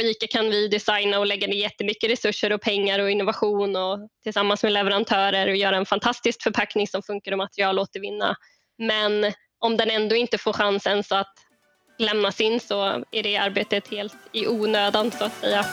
på ICA kan vi designa och lägga ner jättemycket resurser och pengar och innovation och tillsammans med leverantörer och göra en fantastisk förpackning som funkar och materialåtervinna. Men om den ändå inte får chansen så att lämnas in så är det arbetet helt i onödan så att säga.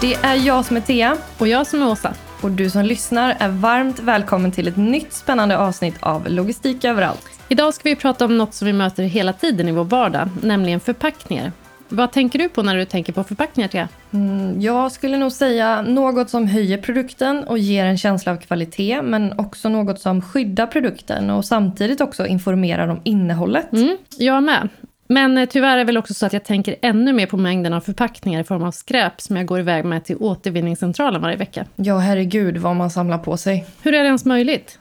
Det är jag som är Thea. Och jag som är Åsa. Och du som lyssnar är varmt välkommen till ett nytt spännande avsnitt av Logistik överallt. Idag ska vi prata om något som vi möter hela tiden i vår vardag, nämligen förpackningar. Vad tänker du på när du tänker på förpackningar, Thea? Mm, jag skulle nog säga något som höjer produkten och ger en känsla av kvalitet, men också något som skyddar produkten och samtidigt också informerar om innehållet. Mm, jag med. Men eh, tyvärr är det väl också så att jag tänker ännu mer på mängden av förpackningar i form av skräp som jag går iväg med till återvinningscentralen varje vecka. Ja, herregud vad man samlar på sig. Hur är det ens möjligt?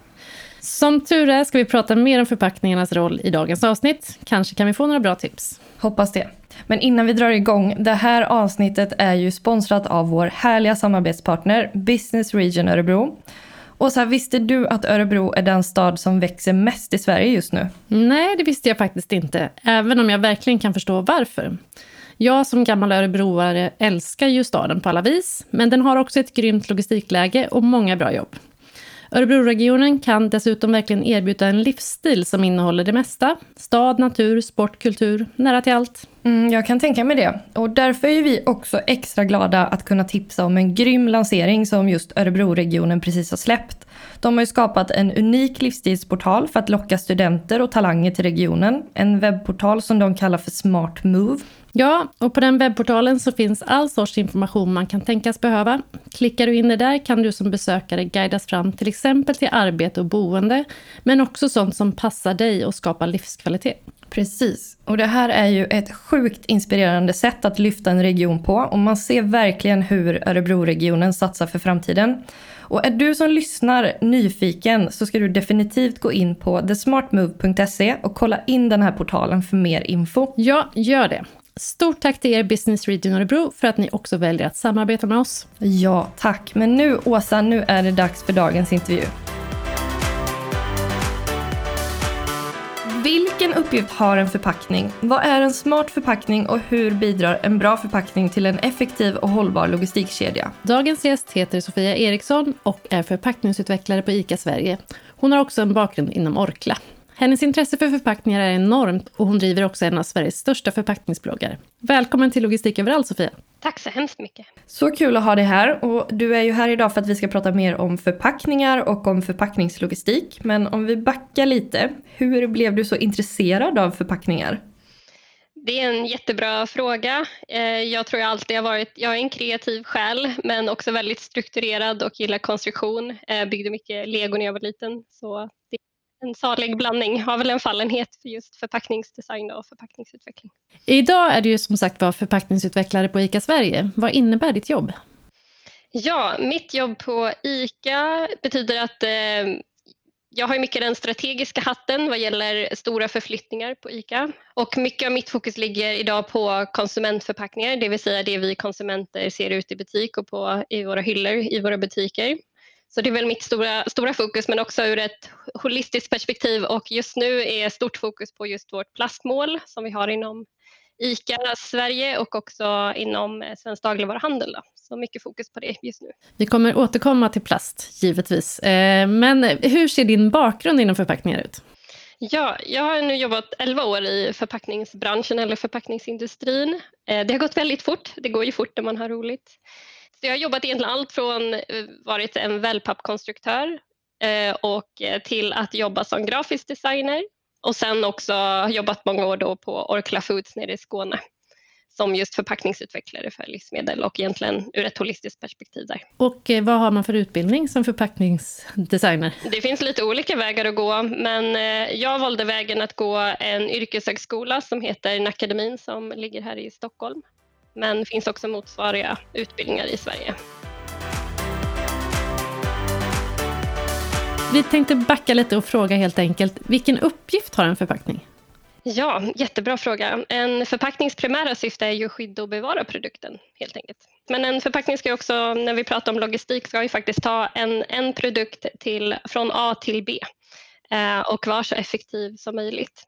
Som tur är ska vi prata mer om förpackningarnas roll i dagens avsnitt. Kanske kan vi få några bra tips. Hoppas det. Men innan vi drar igång, det här avsnittet är ju sponsrat av vår härliga samarbetspartner Business Region Örebro. Och så här, visste du att Örebro är den stad som växer mest i Sverige just nu? Nej, det visste jag faktiskt inte. Även om jag verkligen kan förstå varför. Jag som gammal örebroare älskar ju staden på alla vis, men den har också ett grymt logistikläge och många bra jobb. Örebroregionen kan dessutom verkligen erbjuda en livsstil som innehåller det mesta. Stad, natur, sport, kultur, nära till allt. Mm, jag kan tänka mig det. Och därför är vi också extra glada att kunna tipsa om en grym lansering som just Örebroregionen precis har släppt. De har ju skapat en unik livsstilsportal för att locka studenter och talanger till regionen. En webbportal som de kallar för Smart Move. Ja, och på den webbportalen så finns all sorts information man kan tänkas behöva. Klickar du in det där kan du som besökare guidas fram till exempel till arbete och boende, men också sånt som passar dig och skapar livskvalitet. Precis. Och det här är ju ett sjukt inspirerande sätt att lyfta en region på och man ser verkligen hur Örebroregionen satsar för framtiden. Och är du som lyssnar nyfiken så ska du definitivt gå in på thesmartmove.se och kolla in den här portalen för mer info. Ja, gör det. Stort tack till er Business Region Örebro för att ni också väljer att samarbeta med oss. Ja, tack. Men nu Åsa, nu är det dags för dagens intervju. Vilken uppgift har en förpackning? Vad är en smart förpackning och hur bidrar en bra förpackning till en effektiv och hållbar logistikkedja? Dagens gäst heter Sofia Eriksson och är förpackningsutvecklare på ICA Sverige. Hon har också en bakgrund inom Orkla. Hennes intresse för förpackningar är enormt och hon driver också en av Sveriges största förpackningsbloggar. Välkommen till Logistik överallt Sofia. Tack så hemskt mycket. Så kul att ha dig här och du är ju här idag för att vi ska prata mer om förpackningar och om förpackningslogistik. Men om vi backar lite, hur blev du så intresserad av förpackningar? Det är en jättebra fråga. Eh, jag tror jag alltid har varit, jag är en kreativ själ men också väldigt strukturerad och gillar konstruktion. Jag byggde mycket lego när jag var liten så en salig blandning. Har väl en fallenhet för just förpackningsdesign och förpackningsutveckling. Idag är du ju som sagt var förpackningsutvecklare på ICA Sverige. Vad innebär ditt jobb? Ja, mitt jobb på ICA betyder att eh, jag har mycket den strategiska hatten vad gäller stora förflyttningar på ICA och mycket av mitt fokus ligger idag på konsumentförpackningar, det vill säga det vi konsumenter ser ut i butik och på, i våra hyllor i våra butiker. Så det är väl mitt stora, stora fokus men också ur ett holistiskt perspektiv och just nu är stort fokus på just vårt plastmål som vi har inom ICA Sverige och också inom eh, Svensk dagligvaruhandel. Då. Så mycket fokus på det just nu. Vi kommer återkomma till plast, givetvis. Eh, men hur ser din bakgrund inom förpackningar ut? Ja, jag har nu jobbat 11 år i förpackningsbranschen eller förpackningsindustrin. Eh, det har gått väldigt fort. Det går ju fort när man har roligt. Så jag har jobbat egentligen allt från varit en wellpappkonstruktör och till att jobba som grafisk designer och sen också jobbat många år då på Orkla Foods nere i Skåne som just förpackningsutvecklare för livsmedel och egentligen ur ett holistiskt perspektiv där. Och eh, vad har man för utbildning som förpackningsdesigner? Det finns lite olika vägar att gå men eh, jag valde vägen att gå en yrkeshögskola som heter Nakademin som ligger här i Stockholm. Men finns också motsvariga utbildningar i Sverige. Vi tänkte backa lite och fråga helt enkelt, vilken uppgift har en förpackning? Ja, jättebra fråga. En förpacknings primära syfte är ju att skydda och bevara produkten helt enkelt. Men en förpackning ska också, när vi pratar om logistik, ska ju faktiskt ta en, en produkt till, från A till B. och vara så effektiv som möjligt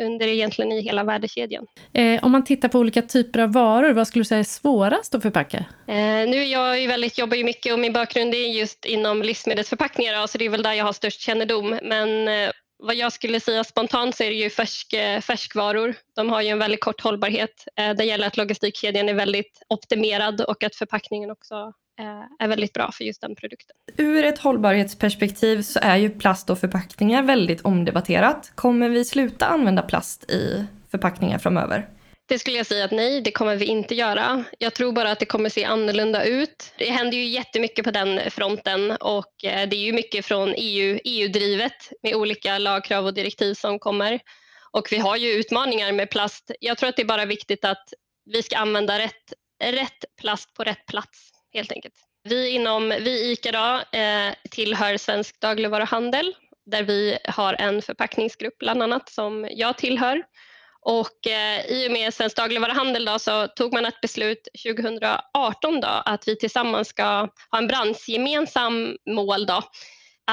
under egentligen i hela värdekedjan. Eh, om man tittar på olika typer av varor, vad skulle du säga är svårast att förpacka? Eh, nu är jag ju väldigt, jobbar ju mycket och min bakgrund är just inom livsmedelsförpackningar, så det är väl där jag har störst kännedom. Men eh, vad jag skulle säga spontant så är det ju färsk, eh, färskvaror. De har ju en väldigt kort hållbarhet. Eh, det gäller att logistikkedjan är väldigt optimerad och att förpackningen också är väldigt bra för just den produkten. Ur ett hållbarhetsperspektiv så är ju plast och förpackningar väldigt omdebatterat. Kommer vi sluta använda plast i förpackningar framöver? Det skulle jag säga att nej, det kommer vi inte göra. Jag tror bara att det kommer se annorlunda ut. Det händer ju jättemycket på den fronten och eh, det är ju mycket från EU, EU-drivet med olika lagkrav och direktiv som kommer. Och vi har ju utmaningar med plast. Jag tror att det är bara viktigt att vi ska använda rätt, rätt plast på rätt plats helt enkelt. Vi inom vi ICA då, eh, tillhör Svensk dagligvaruhandel där vi har en förpackningsgrupp bland annat som jag tillhör. Och eh, I och med Svensk dagligvaruhandel då, så tog man ett beslut 2018 då, att vi tillsammans ska ha en branschgemensam mål då,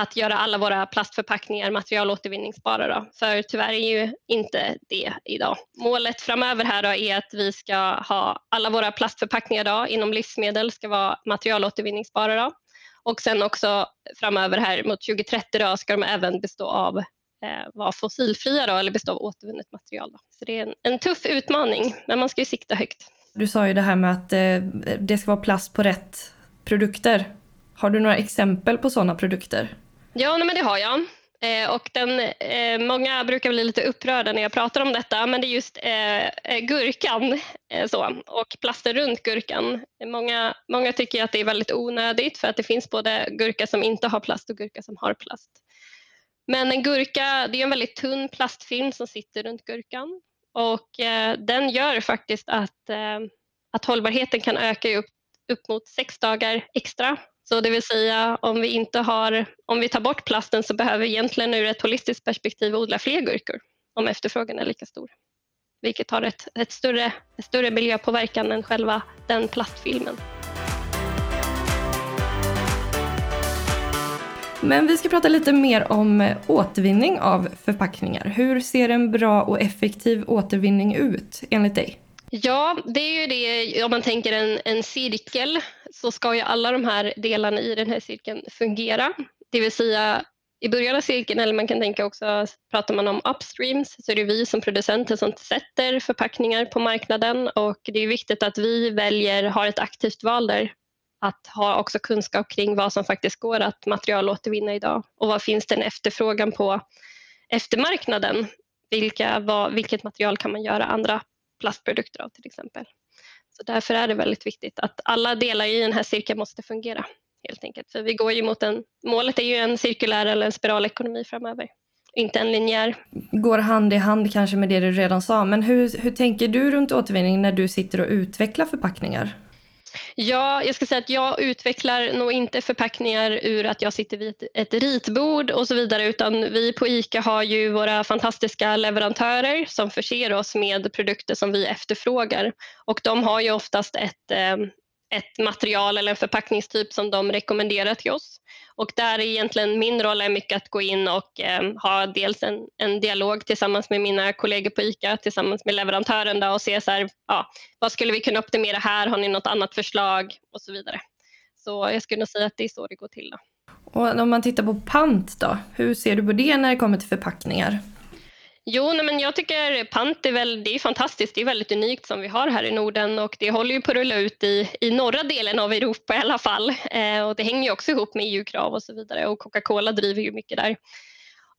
att göra alla våra plastförpackningar materialåtervinningsbara. Då. För tyvärr är ju inte det idag. Målet framöver här då är att vi ska ha alla våra plastförpackningar då, inom livsmedel ska vara materialåtervinningsbara. Då. Och sen också framöver här mot 2030 då, ska de även bestå av eh, vara fossilfria då, eller bestå av återvunnet material. Då. Så det är en, en, tuff utmaning, men man ska ju sikta högt. Du sa ju det här med att eh, det ska vara plast på rätt produkter. Har du några exempel på sådana produkter? Ja, nej, men det har jag. Eh, och den, eh, många brukar bli lite upprörda när jag pratar om detta, men det är just eh, eh gurkan eh, så, och plasten runt gurkan. Många, många tycker att det är väldigt onödigt för att det finns både gurka som inte har plast och gurka som har plast. Men en gurka, det är en väldigt tunn plastfilm som sitter runt gurkan och eh, den gör faktiskt att, eh, att hållbarheten kan öka upp, upp mot sex dagar extra. Så det vill säga om vi, inte har, om vi tar bort plasten så behöver vi egentligen ur ett holistiskt perspektiv odla fler gurkor om efterfrågan är lika stor. Vilket har ett, ett större, ett större miljöpåverkan än själva den plastfilmen. Men vi ska prata lite mer om återvinning av förpackningar. Hur ser en bra och effektiv återvinning ut enligt dig? Ja, det är ju det, om man tänker en, en cirkel så ska ju alla de här delarna i den här cirkeln fungera. Det vill säga i början av cirkeln, eller man kan tänka också, pratar man om upstreams, så är det vi som producenter som sätter förpackningar på marknaden och det är viktigt att vi väljer, har ett aktivt val där att ha också kunskap kring vad som faktiskt går att materialåtervinna idag och vad finns det en efterfrågan på eftermarknaden? Vilka, vad, vilket material kan man göra andra plastprodukter av till exempel? Så därför är det väldigt viktigt att alla delar i den här cirkeln måste fungera helt enkelt. För vi går ju mot en, målet är ju en cirkulär eller en spiralekonomi framöver, inte en linjär. Går hand i hand kanske med det du redan sa, men hur, hur tänker du runt återvinning när du sitter och utvecklar förpackningar? Ja, jag ska säga att jag utvecklar nog inte förpackningar ur att jag sitter vid ett, ritbord och så vidare utan vi på ICA har ju våra fantastiska leverantörer som förser oss med produkter som vi efterfrågar och de har ju oftast ett, eh, ett material eller en förpackningstyp som de rekommenderar till oss. Och där är egentligen min roll är mycket att gå in och eh, ha dels en, en dialog tillsammans med mina kollegor på ICA, tillsammans med leverantören då, och se så här, ja, vad skulle vi kunna optimera här, har ni något annat förslag och så vidare. Så jag skulle nog säga att det är så det går till. Då. Och om man tittar på pant då, hur ser du på det när det kommer till förpackningar? Jo, nej, men jag tycker pant är, väl, det är fantastiskt. Det är väldigt unikt som vi har här i Norden och det håller ju på att rulla ut i, i norra delen av Europa i alla fall. Eh, och det hänger ju också ihop med EU-krav och så vidare och Coca-Cola driver ju mycket där.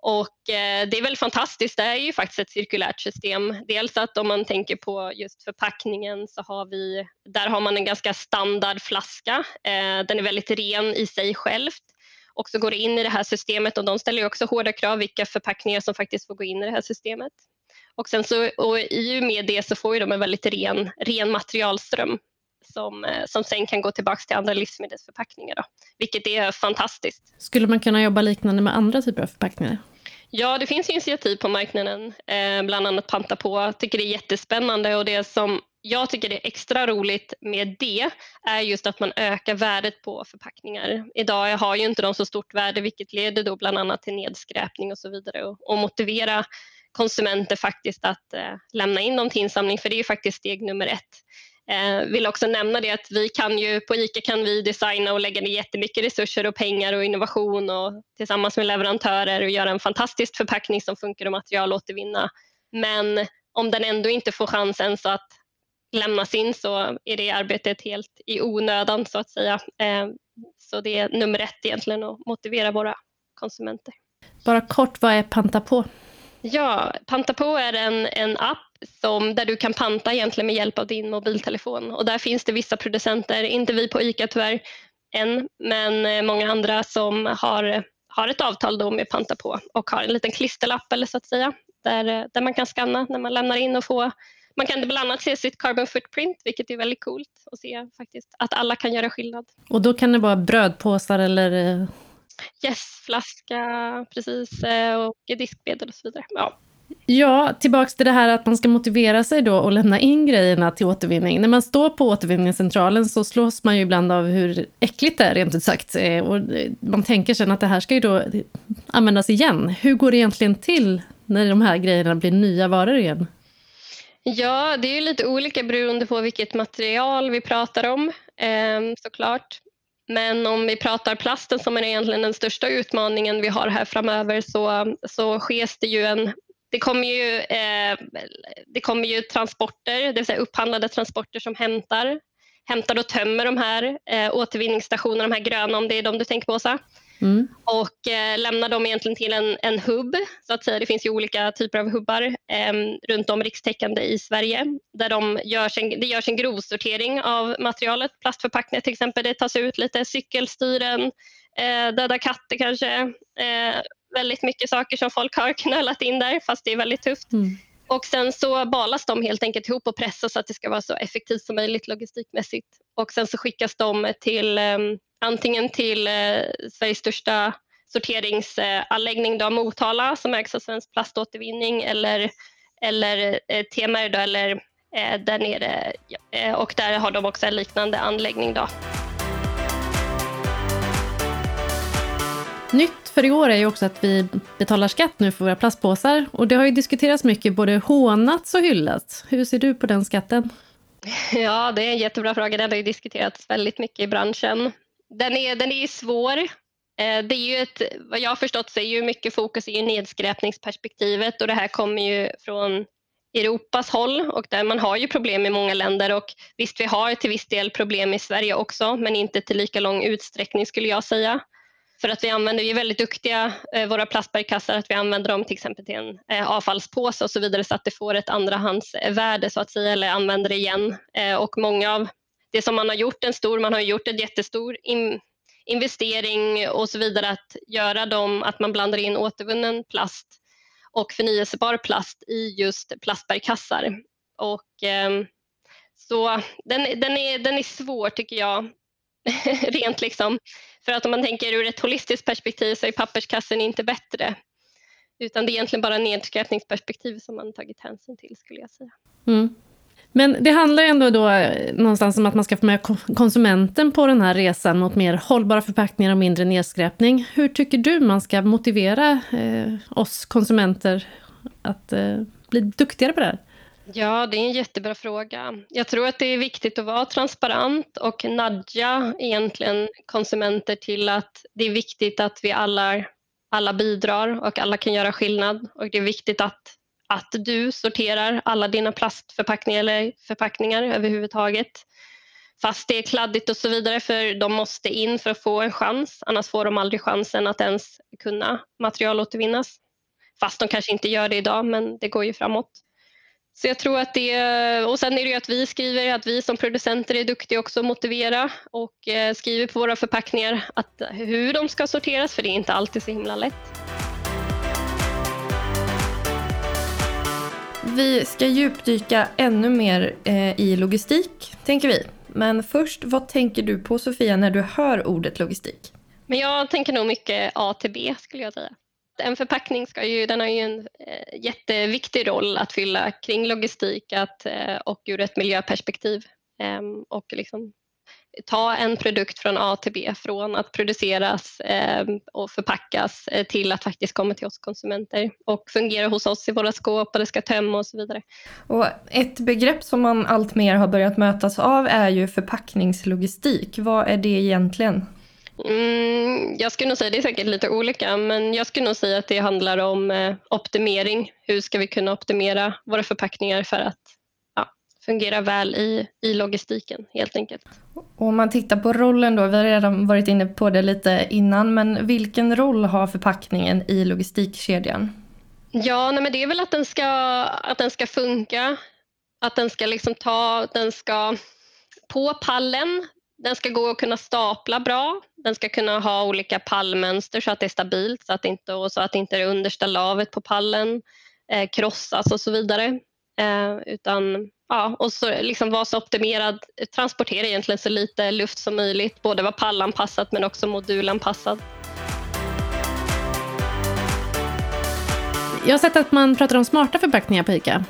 Och eh, det är väl fantastiskt. Det är ju faktiskt ett cirkulärt system. Dels att om man tänker på just förpackningen så har vi, där har man en ganska standard flaska. Eh, den är väldigt ren i sig självt också går in i det här systemet och de ställer också hårda krav vilka förpackningar som faktiskt får gå in i det här systemet. Och, sen så, och i och med det så får de en väldigt ren, ren materialström som, eh, som sen kan gå tillbaka till andra livsmedelsförpackningar, då, vilket är fantastiskt. Skulle man kunna jobba liknande med andra typer av förpackningar? Ja, det finns initiativ på marknaden, eh, bland annat Panta på. Jag tycker det är jättespännande och det som jag tycker det är extra roligt med det är just att man ökar värdet på förpackningar. Idag har ju inte de så stort värde vilket leder då bland annat till nedskräpning och så vidare och, och motivera konsumenter faktiskt att eh, lämna in dem till insamling för det är ju faktiskt steg nummer ett. Eh, vill också nämna det att vi kan ju på ICA kan vi designa och lägga ner jättemycket resurser och pengar och innovation och tillsammans med leverantörer och göra en fantastisk förpackning som funkar och materialåtervinna. Men om den ändå inte får chansen så att lämnas in så är det arbetet helt i onödan så att säga. Eh, så det är nummer ett egentligen att motivera våra konsumenter. Bara kort, vad är Panta på? Ja, Panta på är en, en app som, där du kan panta egentligen med hjälp av din mobiltelefon och där finns det vissa producenter, inte vi på ICA tyvärr än, men eh, många andra som har, har ett avtal då med Panta på och har en liten klisterlapp eller så att säga där, där man kan skanna när man lämnar in och få man kan bland annat se sitt carbon footprint, vilket är väldigt coolt att se faktiskt, att alla kan göra skillnad. Och då kan det vara brödpåsar eller? Eh, yes, flaska, precis, eh, och diskmedel och så vidare. Ja. Ja, tillbaks till det här att man ska motivera sig då och lämna in grejerna till återvinning. När man står på återvinningscentralen så slås man ju ibland av hur äckligt det är, rent ut sagt. Eh, och man tänker sen att det här ska ju då användas igen. Hur går det egentligen till när de här grejerna blir nya varor igen? Ja, det är lite olika beroende på vilket material vi pratar om ehm, såklart. Men om vi pratar plasten som är egentligen den största utmaningen vi har här framöver så, så sker det ju en det kommer ju, eh, det kommer ju transporter, det vill säga upphandlade transporter som hämtar, hämtar och tömmer de här eh, återvinningsstationerna, de här gröna om det är de du tänker på Åsa. Mm. Och eh, lämnar dem egentligen till en, en hubb. Så att säga. Det finns ju olika typer av hubbar eh, runt om rikstäckande i Sverige. Där de görs en, det görs en grovsortering av materialet. Plastförpackningar till exempel. Det tas ut lite cykelstyren, eh, döda katter kanske. Eh, väldigt mycket saker som folk har knölat in där fast det är väldigt tufft. Mm. Och sen så balas de helt enkelt ihop och pressas så att det ska vara så effektivt som möjligt logistikmässigt. Och sen så skickas de till um, antingen till eh, Sveriges största sorteringsanläggning då, Motala som ägs av Svensk Plaståtervinning eller, eller eh, TMR då, eller eh, där nere eh, och där har de också en liknande anläggning. Då. Nytt för i år är ju också att vi betalar skatt nu för våra plastpåsar och det har ju diskuterats mycket, både hånats och hyllats. Hur ser du på den skatten? Ja, det är en jättebra fråga. Den har ju diskuterats väldigt mycket i branschen den är, den är svår. Eh, det är ju ett, vad jag har förstått så är ju mycket fokus i nedskräpningsperspektivet och det här kommer ju från Europas håll och där man har ju problem i många länder och visst vi har till viss del problem i Sverige också men inte till lika lång utsträckning skulle jag säga. För att vi använder, vi är väldigt duktiga, eh, våra plastbergkassar, att vi använder dem till exempel till en eh, avfallspåse och så vidare så att det får ett andrahandsvärde så att säga eller använder det igen. Och många av det som man har gjort en stor, man har gjort en jättestor in, investering och så vidare att göra dem, att man blandar in återvunnen plast och förnyelsebar plast i just plastbärkassar. Och, eh, så den, den, är, den är svår tycker jag, rent liksom. För att om man tänker ur ett holistiskt perspektiv så är papperskassen inte bättre. Utan det är egentligen bara nedskräpningsperspektiv som man tagit hänsyn till skulle jag säga. Mm. Men det handlar ju ändå då eh, någonstans om att man ska få med konsumenten på den här resan mot mer hållbara förpackningar och mindre nedskräpning. Hur tycker du man ska motivera eh, oss konsumenter att eh, bli duktigare på det här? Ja, det är en jättebra fråga. Jag tror att det är viktigt att vara transparent och nudga egentligen konsumenter till att det är viktigt att vi alla, alla bidrar och alla kan göra skillnad och det är viktigt att att du sorterar alla dina plastförpackningar eller förpackningar överhuvudtaget. Fast det är kladdigt och så vidare för de måste in för att få en chans. Annars får de aldrig chansen att ens kunna materialåtervinnas. Fast de kanske inte gör det idag men det går ju framåt. Så jag tror att det, och sen är det ju att vi skriver, att vi som producenter är duktiga också att motivera och eh, skriver på våra förpackningar att hur de ska sorteras för det är inte alltid så himla lätt. Vi ska djupdyka ännu mer eh, i logistik, tänker vi. Men först, vad tänker du på Sofia när du hör ordet logistik? Men jag tänker nog mycket A till B skulle jag säga. en förpackning ska ju, den har ju en eh, jätteviktig roll att fylla kring logistik att, eh, och ur ett miljöperspektiv. Eh, och liksom ta en produkt från A till B, från att produceras eh, och förpackas eh, till att faktiskt komma till oss konsumenter och fungera hos oss i våra skåp och det ska tömma och så vidare. Och ett begrepp som man allt mer har börjat mötas av är ju förpackningslogistik. Vad är det egentligen? Mm, jag skulle nog säga, det är säkert lite olika, men jag skulle nog säga att det handlar om eh, optimering. Hur ska vi kunna optimera våra förpackningar för att fungera väl i, i logistiken helt enkelt. Och om man tittar på rollen då, vi har redan varit inne på det lite innan, men vilken roll har förpackningen i logistikkedjan? Ja, nej men det är väl att den ska, att den ska funka, att den ska liksom ta, den ska på pallen, den ska gå att kunna stapla bra, den ska kunna ha olika pallmönster så att det är stabilt så att inte, och så att inte det understa lavet på pallen eh, krossas och så vidare. Eh, utan ja, och så liksom vara så optimerad, transportera egentligen så lite luft som möjligt, både vara pallanpassat men också modulanpassad. Jag har sett att man pratar om smarta förpackningar på ICA.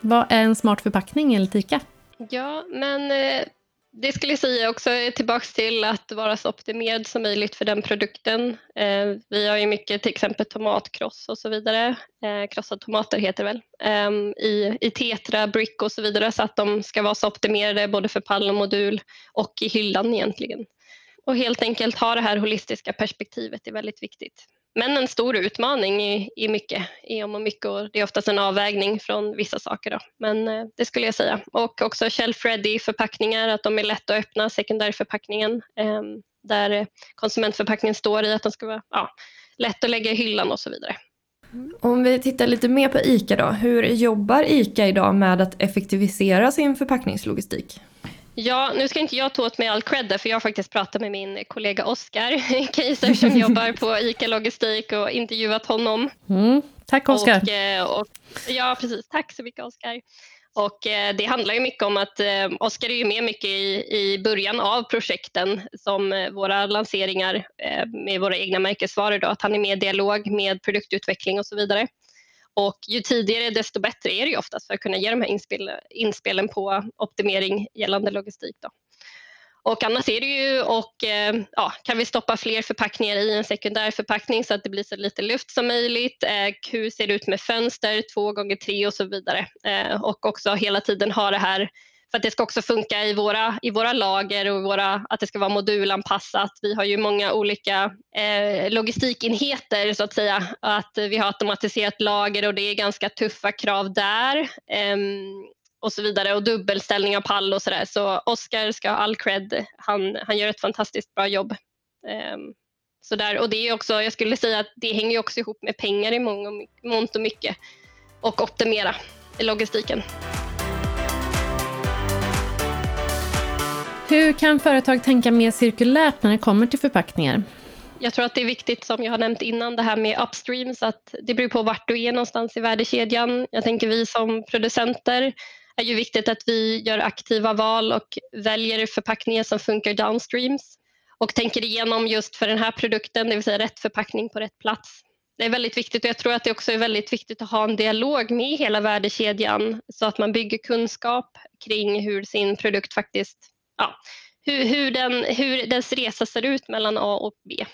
Vad är en smart förpackning enligt ICA? Ja, men eh, det skulle jag säga också tillbaks till att vara så optimerad som möjligt för den produkten. Eh, vi har ju mycket till exempel tomatkross och så vidare. Eh, krossade tomater heter det väl. Eh, i, I tetra, brick och så vidare så att de ska vara så optimerade både för pall och modul och i hyllan egentligen. Och helt enkelt ha det här holistiska perspektivet är väldigt viktigt. Men en stor utmaning i, i mycket, i om och mycket och det är oftast en avvägning från vissa saker. Då. Men eh, det skulle jag säga. Och också shelf-ready förpackningar, att de är lätta att öppna, sekundärförpackningen eh, där konsumentförpackningen står i att de ska vara ja, lätt att lägga i hyllan och så vidare. Om vi tittar lite mer på ICA då, hur jobbar ICA idag med att effektivisera sin förpackningslogistik? Ja, nu ska inte jag ta åt mig all cred för jag har faktiskt pratat med min kollega Oskar Keiser som jobbar på ICA Logistik och intervjuat honom. Mm. Tack Oskar. Eh, ja, precis. Tack så mycket Oskar. Och eh, det handlar ju mycket om att eh, Oskar är ju med mycket i, i början av projekten som våra lanseringar med våra egna märkesvaror. Då, att han är med i dialog med produktutveckling och så vidare. Och ju tidigare desto bättre är det ju oftast för att kunna ge de här inspel, inspelen på optimering gällande logistik. Då. Och annars är det ju, och, eh, ja, kan vi stoppa fler förpackningar i en sekundär förpackning så att det blir så lite luft som möjligt. Eh, hur ser det ut med fönster, två gånger tre och så vidare. Eh, och också hela tiden ha det här för att det ska också funka i våra, i våra lager och våra, att det ska vara modulanpassat. Vi har ju många olika eh, logistikenheter så att säga. Att vi har automatiserat lager och det är ganska tuffa krav där. Eh, och så vidare och dubbelställning av pall och sådär. Så Oskar ska ha all cred. Han, han gör ett fantastiskt bra jobb. Eh, så där. Och det är också, jag skulle säga att det hänger också ihop med pengar i mångt och mycket och optimera logistiken. Hur kan företag tänka mer cirkulärt när det kommer till förpackningar? Jag tror att det är viktigt, som jag har nämnt innan, det här med upstreams, att det beror på vart du är någonstans i värdekedjan. Jag tänker vi som producenter är ju viktigt att vi gör aktiva val och väljer förpackningar som funkar downstreams och tänker igenom just för den här produkten, det vill säga rätt förpackning på rätt plats. Det är väldigt viktigt och jag tror att det också är väldigt viktigt att ha en dialog med hela värdekedjan så att man bygger kunskap kring hur sin produkt faktiskt ja, hur, hur, den, hur dess resa ser ut mellan A och B.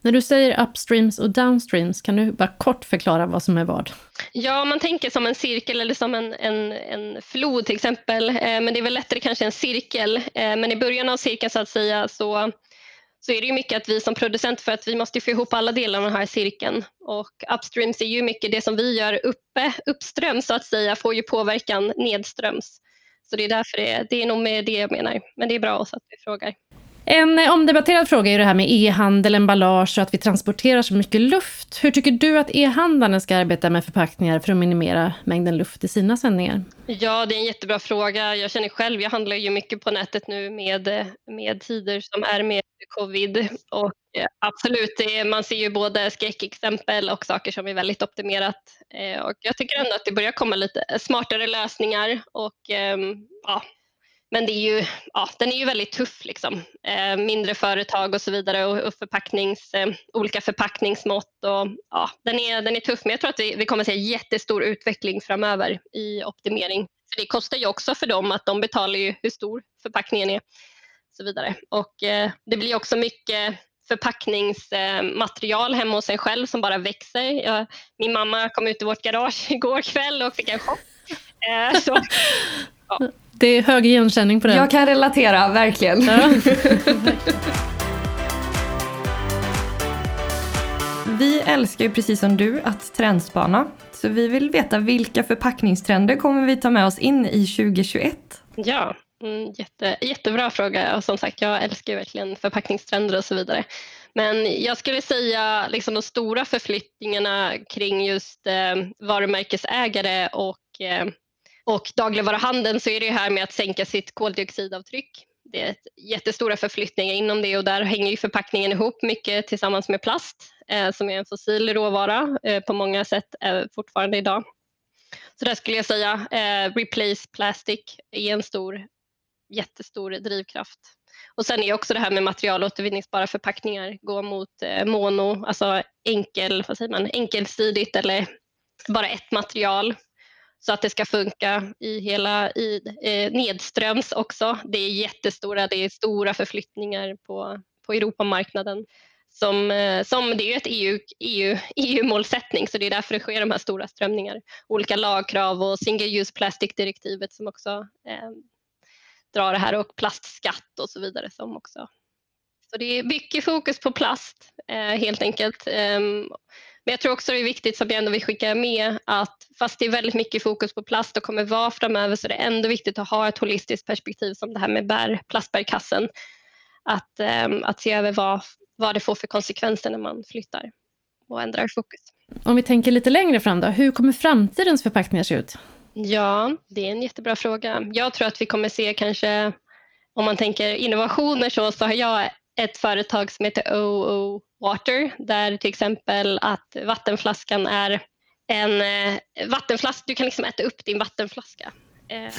När du säger upstreams och downstreams, kan du bara kort förklara vad som är vad? Ja, man tänker som en cirkel eller som en, en, en flod till exempel, eh, men det är väl lättare kanske en cirkel. Eh, men i början av cirkeln så att säga så, så är det ju mycket att vi som producent, för att vi måste få ihop alla delar av den här cirkeln och upstreams är ju mycket det som vi gör uppe, uppströms så att säga, får ju påverkan nedströms. Så det är därför det, är, det är nog med det jag menar. Men det är bra också att du frågar. En eh, omdebatterad fråga är det här med e-handel, emballage och att vi transporterar så mycket luft. Hur tycker du att e-handlarna ska arbeta med förpackningar för att minimera mängden luft i sina sändningar? Ja, det är en jättebra fråga. Jag känner själv, jag handlar ju mycket på nätet nu med, eh, med tider som är med covid och eh, absolut, man ser ju både skräckexempel och saker som är väldigt optimerat. Och jag tycker ändå att det börjar komma lite smartare lösningar och ehm, ja, men det är ju, ja, den är ju väldigt tuff. Liksom. Eh, mindre företag och så vidare och, och förpacknings, eh, olika förpackningsmått. Och, ja, den, är, den är tuff, men jag tror att vi, vi kommer att se jättestor utveckling framöver i optimering. För det kostar ju också för dem att de betalar ju hur stor förpackningen är. Och så vidare. Och, eh, det blir också mycket förpackningsmaterial hemma hos en själv som bara växer. Jag, min mamma kom ut i vårt garage igår kväll och fick en chock. Eh, så, ja. Det är hög igenkänning på det. Jag kan relatera, verkligen. Ja. vi älskar ju precis som du att trendspana. Så vi vill veta vilka förpackningstrender kommer vi ta med oss in i 2021? Ja, mm, jätte, jättebra fråga. Och som sagt, jag älskar ju verkligen förpackningstrender och så vidare. Men jag skulle säga liksom de stora förflyttningarna kring just eh, varumärkesägare och eh, och dagligvaruhandeln så är det här med att sänka sitt koldioxidavtryck. Det är jättestora förflyttningar inom det och där hänger ju förpackningen ihop mycket tillsammans med plast eh, som är en fossil råvara eh, på många sätt eh, fortfarande idag. Så där skulle jag säga eh, replace plastic är en stor, jättestor drivkraft. Och sen är också det här med materialåtervinningsbara förpackningar gå mot eh, mono, alltså enkel, vad säger man, enkelsidigt eller bara ett material så att det ska funka i hela i, eh, nedströms också. Det är jättestora, det är stora förflyttningar på, på Europamarknaden. Som, eh, som det är ju ett EU, EU, EU-målsättning så det är därför det sker de här stora strömningar. Olika lagkrav och single use plastic-direktivet som också eh, drar det här och plastskatt och så vidare som också. Så det är mycket fokus på plast eh, helt enkelt. Um, men jag tror också det är viktigt, som jag ändå vill skicka med, att fast det är väldigt mycket fokus på plast och kommer vara framöver så är det ändå viktigt att ha ett holistiskt perspektiv som det här med bär, plastbärkassen. Att, um, att se över vad, vad det får för konsekvenser när man flyttar och ändrar fokus. Om vi tänker lite längre fram då, hur kommer framtidens förpackningar se ut? Ja, det är en jättebra fråga. Jag tror att vi kommer se kanske, om man tänker innovationer så, så har jag ett företag som heter OO Water där till exempel att vattenflaskan är en eh, vattenflaska, du kan liksom äta upp din vattenflaska. Eh,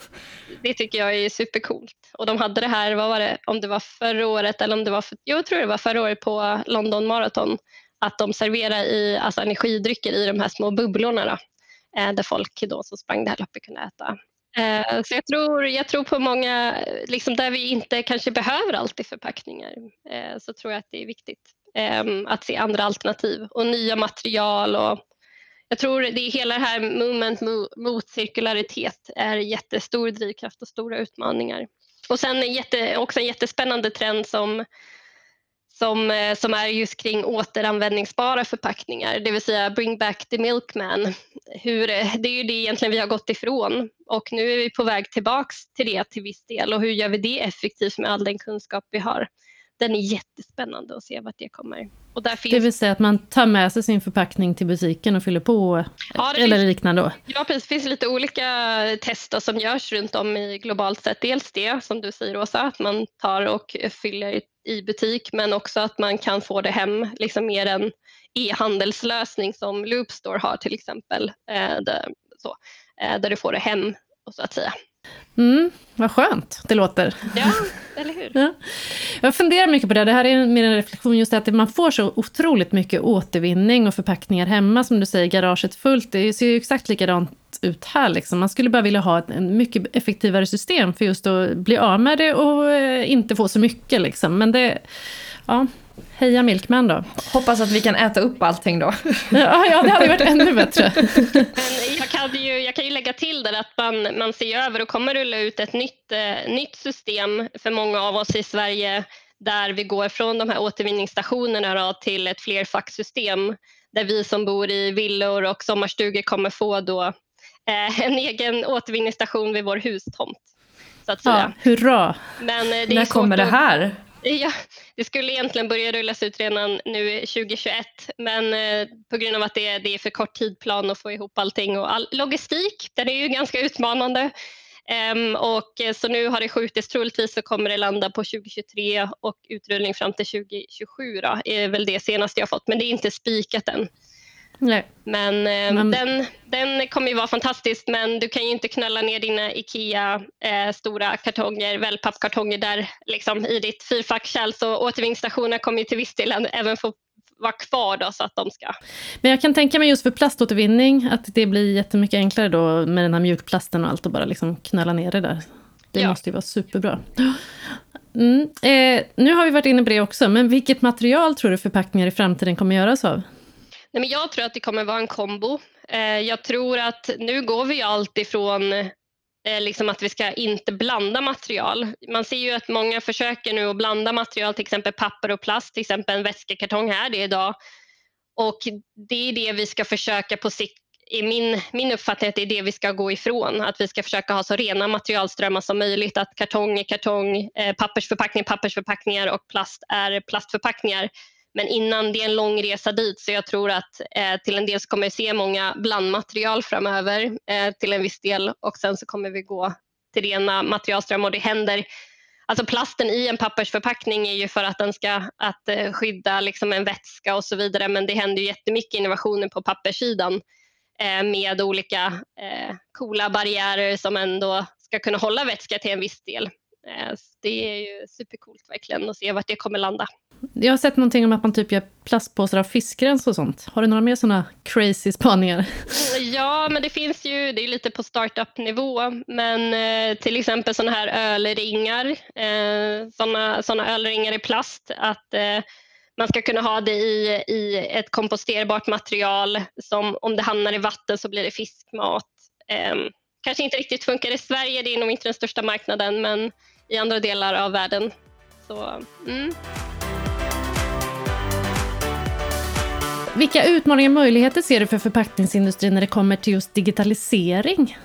det tycker jag är supercoolt. Och de hade det här, vad var det, om det var förra året eller om det var, för, jag tror det var förra året på London Marathon, att de serverar i, alltså energidrycker i de här små bubblorna då, eh, där folk då som sprang det här loppet kunde äta Eh, så jag tror, jag tror på många, liksom där vi inte kanske behöver alltid förpackningar, eh, så tror jag att det är viktigt ehm, att se andra alternativ och nya material. Och jag tror det är hela det här movement mot cirkularitet är jättestor drivkraft och stora utmaningar. Och sen är jätte, också en jättespännande trend som som, eh, som är just kring återanvändningsbara förpackningar, det vill säga bring back the milkman. Hur, eh, det är ju det egentligen vi har gått ifrån och nu är vi på väg tillbaks till det till viss del och hur gör vi det effektivt med all den kunskap vi har? Den är jättespännande att se vart det kommer. Och där finns... Det vill säga att man tar med sig sin förpackning till butiken och fyller på ja, eller finns... liknande? Ja, precis. Det finns lite olika tester som görs runt om i globalt sett. Dels det som du säger Åsa, att man tar och fyller i butik men också att man kan få det hem, liksom mer en e-handelslösning som Loopstore har till exempel, eh, där, så, eh, där du får det hem så att säga. Mm, vad skönt det låter. Ja, eller hur? Ja. Jag funderar mycket på det. Det här är mer en reflektion just att man får så otroligt mycket återvinning och förpackningar hemma. Som du säger, garaget fullt. Det ser ju exakt likadant ut här. Liksom. Man skulle bara vilja ha ett en mycket effektivare system för just att bli av med det och eh, inte få så mycket. Liksom. Men det... Ja, Heja Milkman då. Hoppas att vi kan äta upp allting då. Ja, ja det hade varit ännu bättre. Men jag, kan ju, jag kan ju lägga till där att man, man ser över och kommer rulla ut ett nytt, eh, nytt system för många av oss i Sverige där vi går från de här återvinningsstationerna då, till ett flerfacksystem där vi som bor i villor och sommarstugor kommer få då, en egen återvinningsstation vid vår hustomt. Så att säga. Ja, hurra! Men, eh, det När kommer det här? Ja, det skulle egentligen börja rullas ut redan nu 2021 men eh, på grund av att det är, det är för kort tidplan att få ihop allting och all logistik, den är ju ganska utmanande. Um, och eh, så nu har det skjutits, troligtvis så kommer det landa på 2023 och utrullning fram till 2027 då, är väl det senaste jag fått, men det är inte spikat än. Nej. Men, eh, men, Den, den kommer ju vara fantastisk men du kan ju inte knölla ner dina IKEA eh, stora kartonger, wellpappkartonger där liksom, i ditt fyrfackskärl så återvinningsstationerna kommer ju till viss del även få vara kvar då, så att de ska... Men jag kan tänka mig just för plaståtervinning att det blir jättemycket enklare då med den här mjukplasten och allt och bara liksom knölla ner det där. Det ja. måste ju vara superbra. Mm. Eh, nu har vi varit inne på det också, men vilket material tror du förpackningar i framtiden kommer göras av? Nej, men jag tror att det kommer vara en kombo. Eh, jag tror att nu går vi allt ifrån eh, liksom att vi ska inte blanda material. Man ser ju att många försöker nu att blanda material, till exempel papper och plast, till exempel en väskekartong här det är idag. Och det är det vi ska försöka på sikt i min, min uppfattning att det är det vi ska gå ifrån. Att vi ska försöka ha så rena materialströmmar som möjligt. Att kartong är kartong, eh, pappersförpackning pappersförpackningar och plast är plastförpackningar. Men innan det är en lång resa dit så jag tror att eh, till en del så kommer vi se många blandmaterial framöver eh, till en viss del. Och sen så kommer vi gå till rena materialströmmar och det händer. Alltså plasten i en pappersförpackning är ju för att den ska att, eh, skydda liksom en vätska och så vidare. Men det händer ju jättemycket innovationer på papperssidan eh, med olika eh, coola barriärer som ändå ska kunna hålla vätska till en viss del. Eh, det är ju supercoolt verkligen att se vart det kommer landa. Jag har sett någonting om att man typ gör plastpåsar av fiskrens och sånt. Har du några mer sådana crazy spaningar? Ja, men det finns ju, det är lite på startup-nivå, men eh, till exempel sådana här ölringar, eh, sådana, sådana ölringar i plast, att eh, man ska kunna ha det i, i ett komposterbart material som om det hamnar i vatten så blir det fiskmat. Eh, kanske inte riktigt funkar i Sverige, det är nog inte den största marknaden, men i andra delar av världen. Så, mm. Vilka utmaningar och möjligheter ser du för förpackningsindustrin när det kommer till just digitalisering?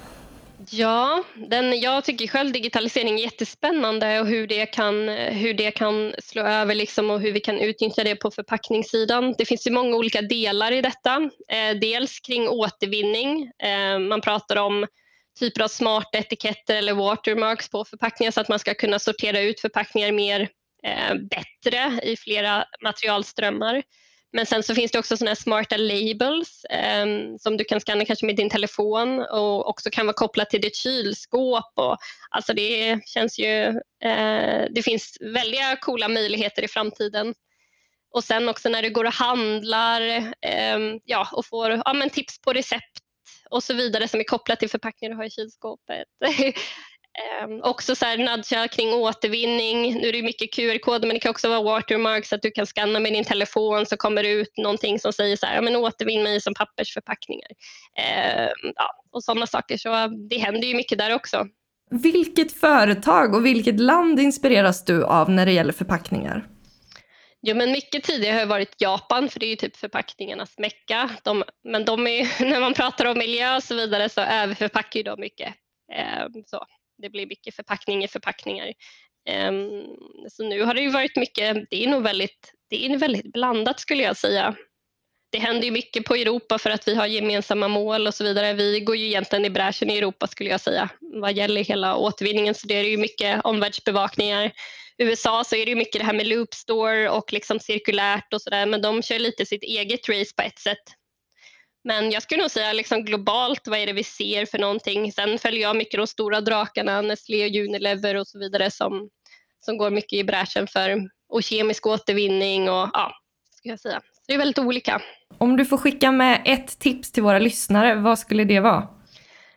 Ja, den, jag tycker själv digitalisering är jättespännande och hur det kan, hur det kan slå över liksom och hur vi kan utnyttja det på förpackningssidan. Det finns ju många olika delar i detta. Eh, dels kring återvinning. Eh, man pratar om typer av smarta etiketter eller watermarks på förpackningar så att man ska kunna sortera ut förpackningar mer eh, bättre i flera materialströmmar. Men sen så finns det också såna smarta labels eh, som du kan scanna kanske med din telefon och också kan vara kopplat till ditt kylskåp. Och, alltså det känns ju, eh, det finns väldiga coola möjligheter i framtiden. Och sen också när du går och handlar eh, ja, och får ja, men tips på recept och så vidare som är kopplat till förpackningar du har i kylskåpet. Eh, också så här nudga kring återvinning. Nu är det mycket QR-koder men det kan också vara watermarks så att du kan scanna med din telefon så kommer det ut någonting som säger så här, ja, men återvinn mig som pappersförpackningar. Eh, ja, och sådana saker. Så det händer ju mycket där också. Vilket företag och vilket land inspireras du av när det gäller förpackningar? Jo, men mycket tidigare har varit Japan, för det är ju typ förpackningarnas mecka. De, men de är, när man pratar om miljö och så vidare så överförpackar ju de mycket. Ehm, så det blir mycket förpackning i förpackningar. Ehm, så nu har det ju varit mycket, det är nog väldigt, det är väldigt blandat skulle jag säga. Det händer ju mycket på Europa för att vi har gemensamma mål och så vidare. Vi går ju egentligen i bräschen i Europa skulle jag säga vad gäller hela återvinningen så det är ju mycket omvärldsbevakningar USA så är det mycket det här med loop store och liksom cirkulärt och sådär men de kör lite sitt eget race på ett sätt. Men jag skulle nog säga liksom globalt, vad är det vi ser för någonting? Sen följer jag mycket de stora drakarna, Nestlé och Unilever och så vidare som, som går mycket i bräschen för och kemisk återvinning och ja, ska jag säga. Så det är väldigt olika. Om du får skicka med ett tips till våra lyssnare, vad skulle det vara?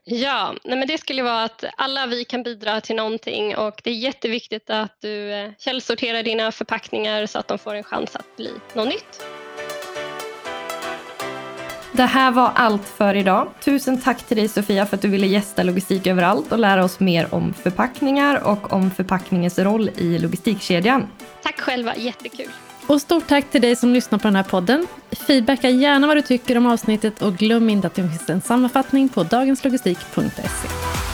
Ja, nej men det skulle vara att alla vi kan bidra till någonting och det är jätteviktigt att du eh, källsorterar dina förpackningar så att de får en chans att bli något nytt. Det här var allt för idag. Tusen tack till dig Sofia för att du ville gästa Logistik överallt och lära oss mer om förpackningar och om förpackningens roll i logistikkedjan. Tack själva, jättekul. Och stort tack till dig som lyssnar på den här podden. Feedbacka gärna vad du tycker om avsnittet och glöm inte att det finns en sammanfattning på dagenslogistik.se.